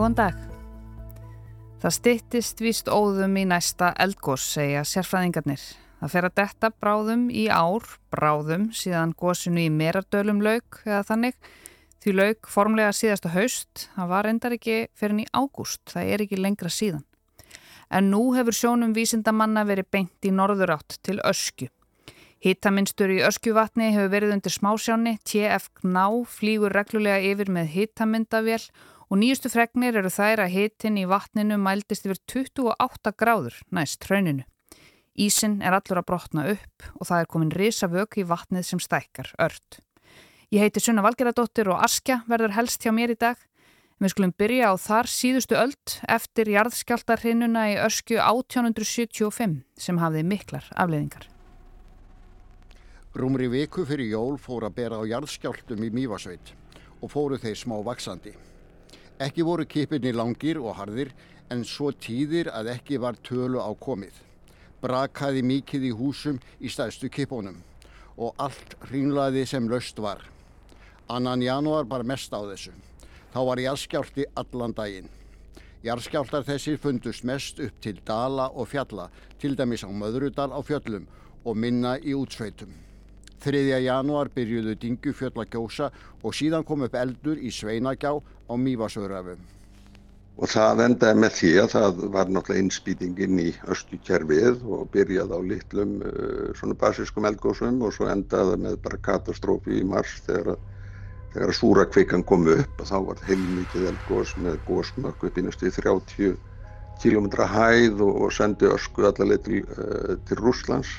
Góðan dag. Það styttist víst óðum í næsta eldgós, segja sérfræðingarnir. Það fer að detta bráðum í ár, bráðum síðan gósinu í merardölum lauk eða þannig. Því lauk formlega síðasta haust, það var endar ekki fyrir í ágúst, það er ekki lengra síðan. En nú hefur sjónum vísindamanna verið beint í norðurátt til öskju. Hittaminstur í öskjuvatni hefur verið undir smásjáni, TF Gná flýgur reglulega yfir með hittamyndavél og nýjustu fregnir eru þær að hitin í vatninu mældist yfir 28 gráður næst hrauninu. Ísin er allur að brotna upp og það er komin risavök í vatnið sem stækkar, ört. Ég heiti Sunna Valgeradóttir og Askja verður helst hjá mér í dag. Við skulum byrja á þar síðustu öld eftir jarðskjáltarhinuna í öskju 1875 sem hafði miklar afleiðingar. Rúmri viku fyrir jól fór að bera á jarðskjáltum í Mývasveit og fóru þeir smá vaksandi. Ekki voru kipinni langir og harðir en svo tíðir að ekki var tölu á komið. Brakaði mikið í húsum í staðstu kipunum og allt hrýnlaði sem löst var. Annan januar bara mest á þessu. Þá var jarðskjálti allan daginn. Jarðskjáltar þessir fundust mest upp til dala og fjalla, til dæmis á Möðrudal á fjöllum og minna í útsveitum. 3. janúar byrjuðu Dingufjöll að gjósa og síðan kom upp eldur í Sveinagjá á Mývasöðrafum. Og það endaði með því að það var náttúrulega innspýtingin í östukerfið og byrjaði á litlum uh, svona basískum eldgósum og svo endaði með bara katastrófi í mars þegar, þegar súrakvikan kom upp og þá var heilmikið eldgós með gósmökk upp í næstu 30 km hæð og, sendi ösku allaveg til, uh, til Rúslands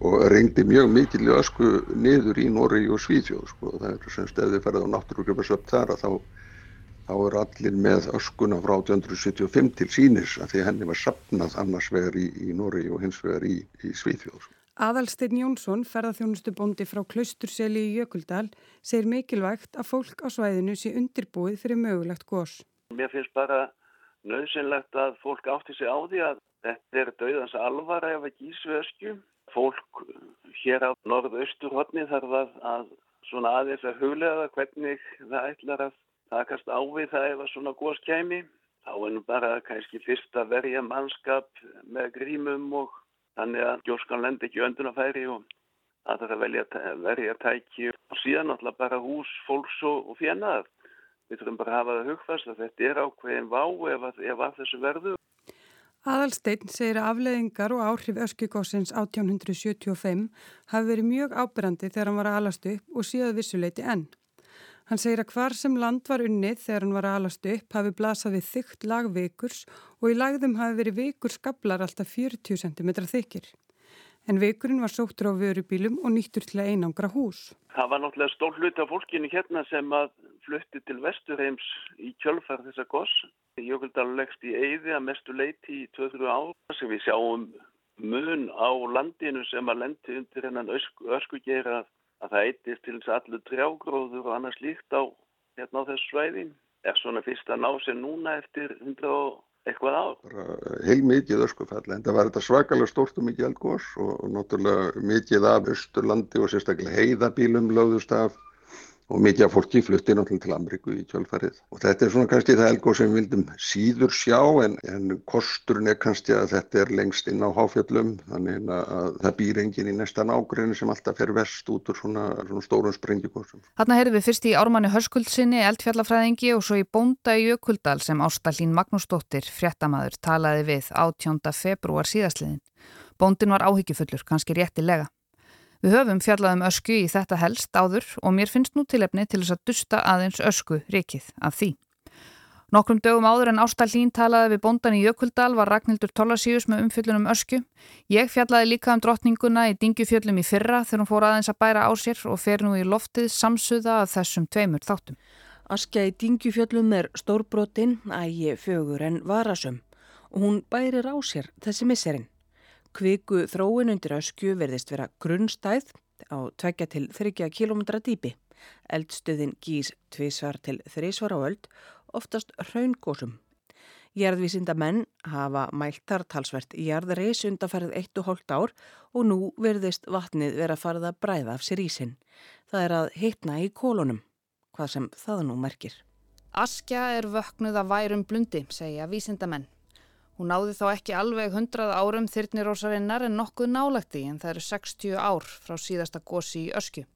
og reyndi mjög mikil ösku niður í Nóri og Svíðjóð sko. það er semst ef þið ferðið á náttúrugröfarsöpt þar að þá, þá er allir með öskuna frá 1875 til sínis að því henni var sapnað annars vegar í, í Nóri og hins vegar í, í Svíðjóð. Sko. Aðalsteinn Jónsson, ferðarþjónustubóndi frá Klausturseli í Jökuldal, segir mikilvægt að fólk á svæðinu sé undirbúið fyrir mögulegt gós. Mér finnst bara nöðsynlegt að fólk átti sig á því að þetta er döðans alvara ef ekki í svöskju fólk hér á norðausturhotni þarf að, að svona aðeins að huglega hvernig það ætlar að takast á við það ef að svona góðs kæmi. Þá er nú bara kannski fyrst að verja mannskap með grímum og þannig að gjóskan lendi ekki öndunafæri og að það velja verja tæki og síðan alltaf bara hús, fólks og, og fjennað. Við þurfum bara að hafa það hugfast að þetta er ákveðin vá ef að, ef að þessu verður. Aðalsteinn segir að afleðingar og áhrif öskugósins 1875 hafi verið mjög ábyrrandi þegar hann var að alastu upp og síðan vissuleiti enn. Hann segir að hvar sem land var unnið þegar hann var að alastu upp hafi blasað við þygt lagvikurs og í lagðum hafi verið vikur skablar alltaf 40 cm þykir. En vikurinn var sóttur á vörubílum og nýttur til að einangra hús. Það var náttúrulega stór hlut af fólkinu hérna sem að flutti til Vesturheims í kjölfar þessa goss Jökuldal leggst í eyði að mestu leiti í 2-3 ár sem við sjáum mun á landinu sem að lendi undir hennan öskugera að það eitist til þess allur trjágróður og annars líkt á hérna á þessu svæði. Er svona fyrst að ná sér núna eftir 100 og eitthvað á? Heil mikið öskufall en það var þetta svakalega stórt og mikið elgós og, og náttúrulega mikið af Östurlandi og sérstaklega heiðabílum lögðust af og mikið af fólki flutti náttúrulega til Ameríku í kjálfarið og þetta er svona kannski það elgóð sem við vildum síður sjá en, en kosturinn er kannski að þetta er lengst inn á háfjöllum þannig að það býr engin í næsta nágrinni sem alltaf fer vest út úr svona, svona stórum sprengjukostum. Þarna heyrðum við fyrst í Ármanni Hörskuldsinni, eldfjallafræðingi og svo í Bónda í Jökuldal sem Ástallín Magnúsdóttir, fréttamaður, talaði við 18. februar síðastliðin. Bóndin var áhyggjufullur, kannski réttilega. Við höfum fjallaðum ösku í þetta helst áður og mér finnst nú tilefni til þess að dusta aðeins ösku rikið af því. Nokkrum dögum áður en Ástallín talaði við bondan í Jökuldal var Ragnhildur Tólasíus með umfjöllunum ösku. Ég fjallaði líka um drottninguna í Dingufjöllum í fyrra þegar hún fór aðeins að bæra á sér og fer nú í loftið samsuða að þessum tveimur þáttum. Askja í Dingufjöllum er stórbrotin, ægi fögur en varasum og hún bærir á sér þessi misserinn. Kviku þróin undir öskju verðist vera grunnstæð á 2 til 30 km dýpi. Eldstöðin gís tvísvar til þrísvar á öld, oftast raungósum. Jærðvísinda menn hafa mæltar talsvert jarðreis undanferð 1,5 ár og nú verðist vatnið vera farið að bræða af sér ísin. Það er að hitna í kólunum, hvað sem það nú merkir. Askja er vöknuð af værum blundi, segja vísindamenn. Hún náði þá ekki alveg 100 árum þyrnirósarinnar en nokkuð nálagti en það eru 60 ár frá síðasta gósi í öskju.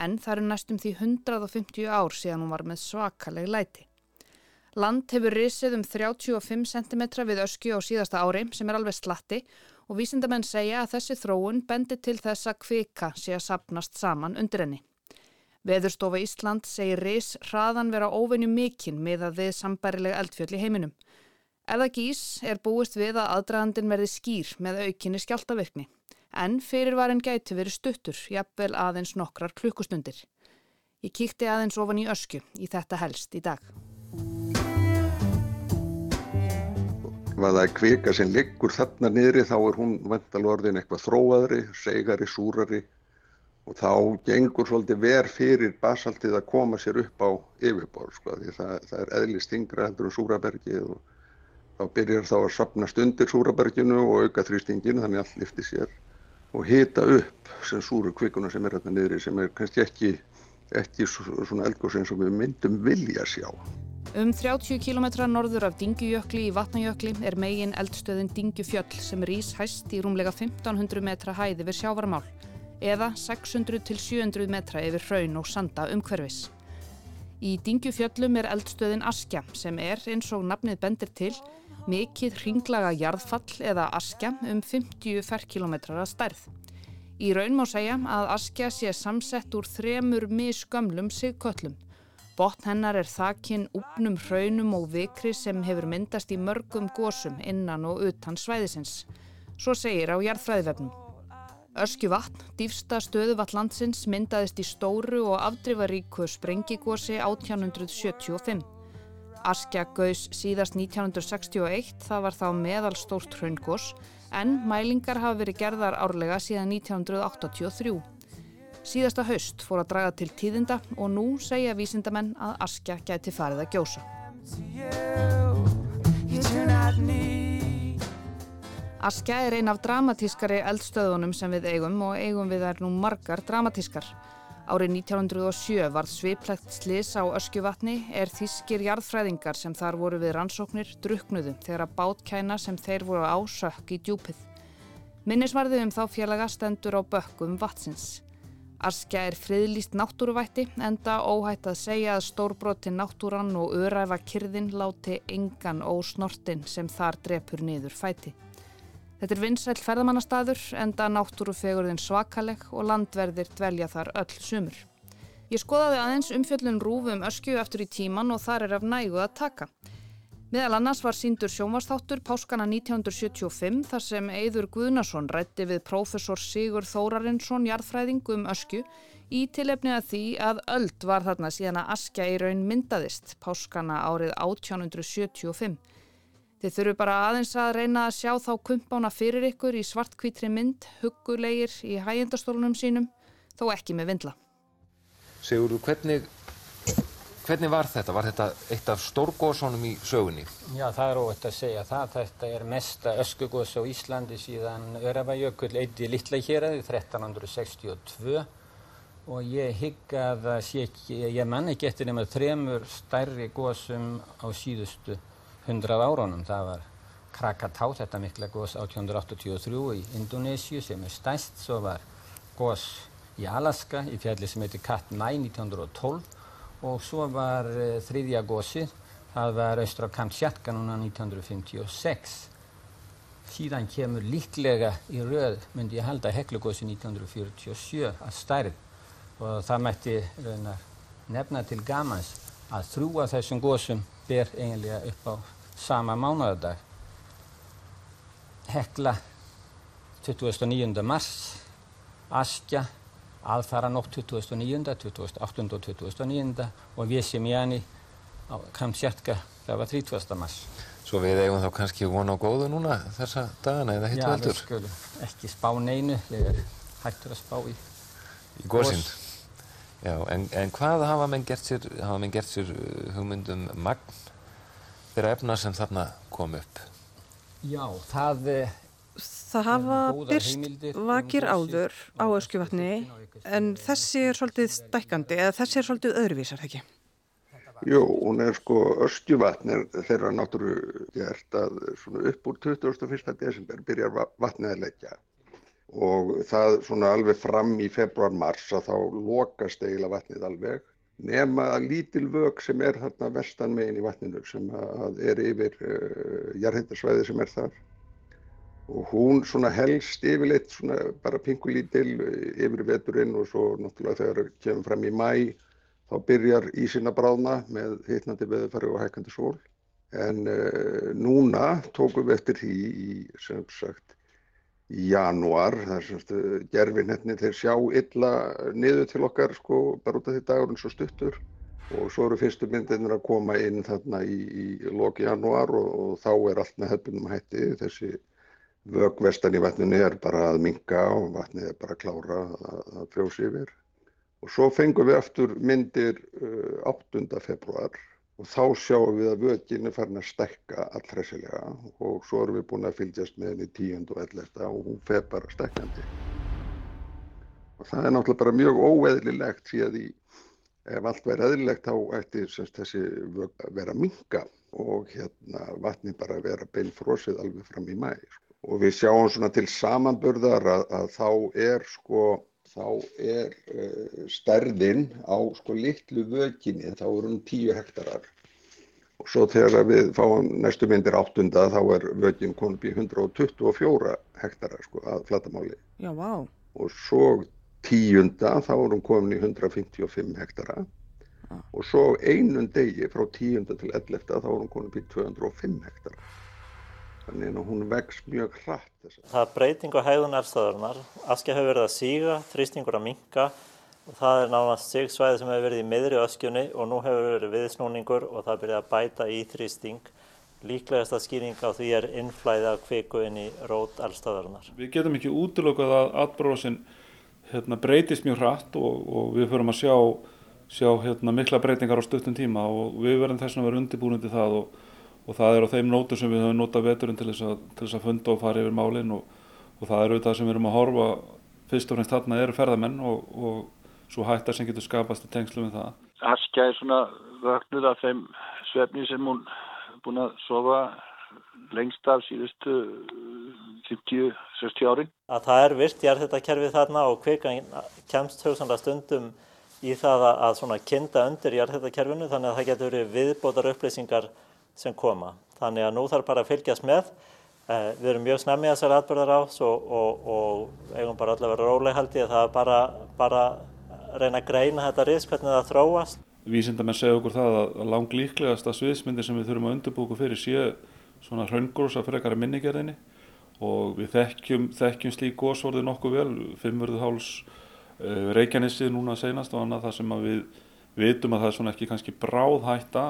En það eru næstum því 150 ár síðan hún var með svakaleg læti. Land hefur risið um 35 cm við öskju á síðasta ári sem er alveg slatti og vísindamenn segja að þessi þróun bendi til þess að kvika sé að sapnast saman undir henni. Veðurstofa Ísland segir ris hraðan vera óvenju mikinn með að við sambærilega eldfjöld í heiminum. Ef það gís er búist við að aðdragandin verði skýr með aukinni skjáltavirkni. En fyrirvarin gæti verið stuttur, jafnvel aðeins nokkrar klukkustundir. Ég kíkti aðeins ofan í ösku í þetta helst í dag. Ef það kvika sem liggur þarna niðri þá er hún vantalorðin eitthvað þróaðri, segari, súrari og þá gengur svolítið verð fyrir basaltið að koma sér upp á yfirborð sko því það, það er eðlist yngra heldur um súrabergið og þá byrjar þá að sapnast undir súraberginu og auka þrýstingin þannig að allt lifti sér og hita upp sem súru kvikuna sem er hérna niðri sem er kannski ekki, ekki svona eldgóðs eins og við myndum vilja sjá. Um 30 km norður af Dingjujökli í Vatnajökli er megin eldstöðin Dingjufjöll sem rýs hæst í rúmlega 1500 metra hæði við sjávarmál eða 600 til 700 metra yfir hraun og sanda umhverfis. Í Dingjufjöllum er eldstöðin Askja sem er eins og nafnið bendir til mikið ringlaga jarðfall eða Askja um 50 ferkilometrar að stærð. Í raun má segja að Askja sé samsett úr þremur misgömlum sigköllum Botn hennar er þakkinn úpnum hraunum og vikri sem hefur myndast í mörgum gósum innan og utan svæðisins. Svo segir á jarðfræðivefnum. Öskju vatn, dýfsta stöðuvatt landsins, myndaðist í stóru og afdrifaríku sprengigósi 1875. Askja gaus síðast 1961, það var þá meðal stórt hraungós, en mælingar hafa verið gerðar árlega síðan 1983. Síðasta haust fór að draga til tíðinda og nú segja vísindamenn að askja gæti farið að gjósa. Askja er ein af dramatískari eldstöðunum sem við eigum og eigum við er nú margar dramatískar. Árið 1907 var sviplegt slis á öskjuvatni er þískir jarðfræðingar sem þar voru við rannsóknir druknuðu þegar að bátkæna sem þeir voru á sökk í djúpið. Minnisvarðið um þá félaga stendur á bökkum vatsins. Askja er friðlýst náttúruvætti enda óhætt að segja að stórbrotin náttúran og öræfa kyrðin láti engan ósnortin sem þar drepur niður fæti. Þetta er vinsæl ferðamannastaður enda náttúrufegurðin svakaleg og landverðir dvelja þar öll sumur. Ég skoðaði aðeins umfjöllun rúfum öskju eftir í tíman og þar er af nægu að taka. Meðal annars var síndur sjónvastáttur páskana 1975 þar sem Eður Guðnason rætti við prófessor Sigur Þórarinsson jarðfræðingum öskju í tilefni að því að öld var þarna síðan að askja í raun myndaðist páskana árið 1875. Þið þurfu bara aðeins að reyna að sjá þá kumpána fyrir ykkur í svartkvítri mynd, huggulegir í hægjendastólunum sínum, þó ekki með vindla. Sigur, hvernig Hvernig var þetta? Var þetta eitt af stórgóðsónum í sögunni? Já, það er óvægt að segja það. Þetta er mesta öskugóðs á Íslandi síðan Örafajökull eitt í litla héræði 1362 og ég hygg að ekki, ég manni getur nema þremur stærri góðsum á síðustu hundrað árunum. Það var Krakatá, þetta mikla góðs 1883 í Indonésiu sem er stæst, svo var góðs í Alaska í fjalli sem heitir Katmai 1912 og svo var uh, þriðja gósi, það var austra Kamtsjatka núna 1956. Síðan kemur líklega í rauð, myndi ég halda, heklugósi 1947 að stærð og það mætti raunar nefna til gamans að þrjúa þessum gósum ber eiginlega upp á sama mánuðardag. Hekla 29. mars, Askja aðfara nótt 2009, 2008 og 2009 og við sem Jani á Kamtsjatka, það var 30. mars. Svo við eigum þá kannski vona á góðu núna þessa dagana eða hittu heldur? Já, við skulum ekki spá neinu, við erum hættur að spá í, í góðsinn. Já, en, en hvað hafa menn gert sér, hafa menn gert sér uh, hugmyndum magn þeirra efna sem þarna kom upp? Já, það eh, Það hafa byrst vakir áður á öskjuvatni en þessi er svolítið stækandi eða þessi er svolítið öðruvísar, ekki? Jú, hún er sko öskjuvatn er þeirra náttúru gert að svona upp úr 21. desember byrjar vatnið að leggja og það svona alveg fram í februar-mars að þá lokast eiginlega vatnið alveg nema að lítil vög sem er þarna vestan megin í vatninu sem er yfir uh, jarðhættasvæði sem er þar. Og hún svona helst yfirleitt svona bara pingulítil yfir veturinn og svo náttúrulega þegar kemur fram í mæ þá byrjar ísinn að bráðna með hittnandi veðufæri og hækandi sól. En uh, núna tókum við eftir því í sem sagt í janúar þar semst gerfinhetni þeir sjá illa niður til okkar sko bara út af því dagurinn svo stuttur. Og svo eru fyrstu myndirnir að koma inn þarna í, í loki janúar og, og þá er allt með hefðbundum hætti. Þessi vögvestan í vatninu er bara að minga og vatnið er bara að klára að, að frjósi yfir. Og svo fengum við aftur myndir 8. Uh, februar og þá sjáum við að vögin er farin að stekka allræsilega og svo erum við búin að fylgjast með henni 10. og 11. og hún feð bara stekkandi. Og það er náttúrulega bara mjög óeðlilegt því að í, ef allt verið eðlilegt þá ætti semst, þessi vög að vera minga og hérna vatni bara að vera beinfrósið alveg fram í mæ. Og við sjáum svona til samanburðar að, að þá er sko þá er uh, stærðin á sko litlu vöginni, þá er hún 10 hektarar. Og svo þegar við fáum næstu myndir áttunda þá er vöginn konum í 124 hektarar sko að flatamáli. Já, vá. Og svo tíunda þá er hún komin í 155 hektara. Ah. Og svo einun degi frá tíunda til 11 þá er hún komin í 205 hektara þannig að hún vex mjög hratt. Það er breyting á hæðun elstaðarinnar, askja hefur verið að síga, þrýstingur að minka og það er náðast sigsvæði sem hefur verið í miðri öskjunni og nú hefur verið viðsnúningur og það byrjaði að bæta í þrýsting. Líklegast að skýringa á því er innflæði af kviku inn í rót elstaðarinnar. Við getum ekki útlökuð að atbróðsinn hérna, breytist mjög hratt og, og við förum að sjá, sjá hérna, mikla breytingar á stuttum tíma og við verðum þess að vera undirbúin til það og og það er á þeim nótum sem við höfum notað veturinn til þess að, til þess að funda og fara yfir málinn og, og það eru það sem við erum að horfa fyrst og fremst þarna eru ferðamenn og svo hættar sem getur skapast í tengslu með það. Askja er svona vögnuð af þeim svefni sem hún búin að sofa lengst af síðustu 50-60 árin. Að það er virt ég er þetta kerfið þarna og kvikan kemst hugsanlega stundum í það að, að svona kinda undir ég er þetta kerfinu þannig að það getur verið viðbótar upplýsingar sem koma. Þannig að nú þarf bara að fylgjast með. Eh, við erum mjög snemmið þessar atbyrðar ás og, og, og eigum bara allavega að róleg held ég að það bara, bara að reyna að greina þetta risk hvernig það þróast. Vísindamenn segja okkur það að lang líklegast að sviðsmyndir sem við þurfum að undirbúku fyrir séu svona hraungrósa frekar að minnigerðinni og við þekkjum, þekkjum slík góðsvorði nokkuð vel, Fimmvörðuháls, uh, Reykjanessið núna senast og annað það sem við vitum að það er svona ekki kannski bráðhætta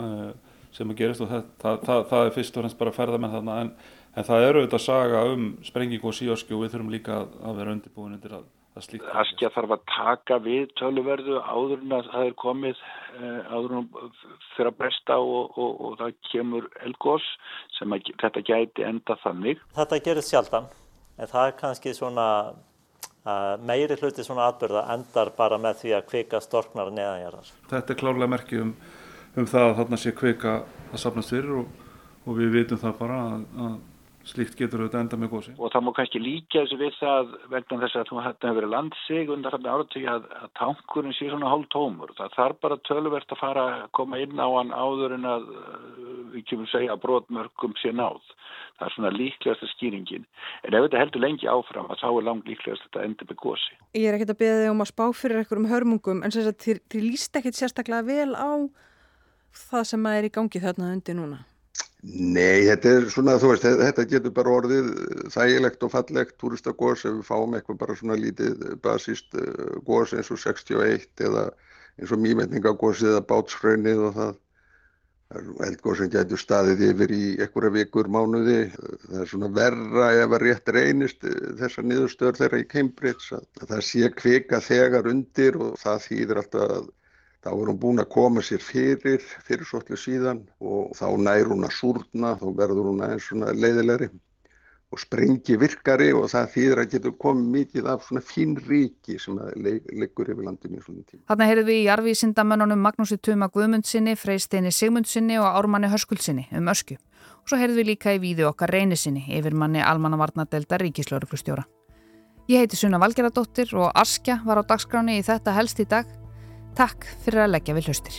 uh, sem að gerist og það, það, það, það er fyrst og fremst bara að ferða með þarna en, en það eru auðvitað að saga um sprengingu og síoski og við þurfum líka að, vera undirbúin undir að. Askja þarf að taka við töluverðu áður en að það er komið eh, áður en fyrir að bresta og, og, og, það kemur elgós sem að, þetta gæti enda þannig. Þetta gerir sjaldan en það er kannski svona uh, meiri hluti svona atbyrða endar bara með því að kvika storknar neðanjarðar. Þetta er klárlega merkið um um það að þarna sé kveika að sapnast fyrir og, og við vitum það bara að, að slíkt getur auðvitað enda með gósi. Og það má kannski líka þessu við það vegna þess að þú hætti að vera landsig undan þarna áratöki að, að tankurinn sé svona hálf tómur. Það þarf bara tölverst að fara að koma inn á hann áður en að við kemum segja að brotmörgum sé náð. Það er svona líklegast að skýringin. En ef þetta heldur lengi áfram að þá er langt líklegast að þetta endur með gósi. Ég er ekkert að beða þig um að spá fyrir einhverjum hörmungum en þess að þið, þið líst ekkert sérstaklega vel á það sem er í gangi þarna undir núna? Nei, þetta er svona, þú veist, þetta getur bara orðið þægilegt og fallegt turistagós ef við fáum eitthvað bara svona lítið basíst eh, gós eins og 61 eða eins og mýmetningagósið eða bátsfröynið og það eldgóð sem getur staðið yfir í einhverja vikur mánuði. Það er svona verra ef að rétt reynist þessar niðurstöður þeirra í Cambridge að það sé kvika þegar undir og það þýðir alltaf að Þá er hún búin að koma sér fyrir, fyrir svolítið síðan og þá nær hún að súrna, þá verður hún aðeins svona leiðilegri. og sprengi virkari og það þýðir að getur komið mikið af svona fín ríki sem leggur yfir landinu í svona tíma. Þarna heyrðum við í jarvísindamönnunum Magnúsi Tuma Guðmundsinni, Freysteini Sigmundsinni og Ármanni Hörskuldsinni um ösku. Og svo heyrðum við líka í víðu okkar reynisinni yfir manni Almannavarnadelda Ríkislauruglustjóra. Ég heiti Sunna Valgeradóttir og Askja var á dagskráni í þetta helst í dag. Takk fyrir að leggja við hlustir.